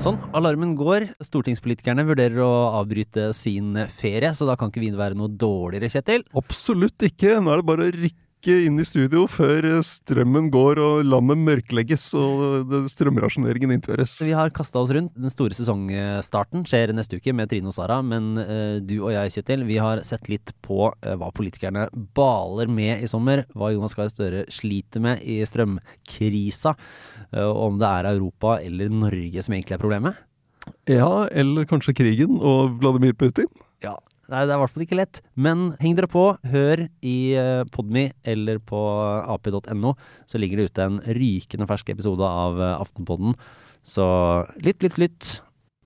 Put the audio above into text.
Sånn, alarmen går. Stortingspolitikerne vurderer å avbryte sin ferie, så da kan ikke vi være noe dårligere, Kjetil. Absolutt ikke. Nå er det bare å rykke inn i studio før strømmen går og landet mørklegges og strømrasjoneringen innføres. Vi har kasta oss rundt. Den store sesongstarten skjer neste uke med Trine og Sara, men eh, du og jeg, Kjetil, vi har sett litt på eh, hva politikerne baler med i sommer. Hva Jonas Gahr Støre sliter med i strømkrisa, eh, om det er Europa eller Norge som egentlig er problemet. Ja, eller kanskje krigen og Vladimir Putin? Ja, Nei, det er i hvert fall ikke lett. Men heng dere på. Hør i uh, Podme eller på ap.no, så ligger det ute en rykende fersk episode av eh, Aftenpodden. Så lytt, lytt, lytt.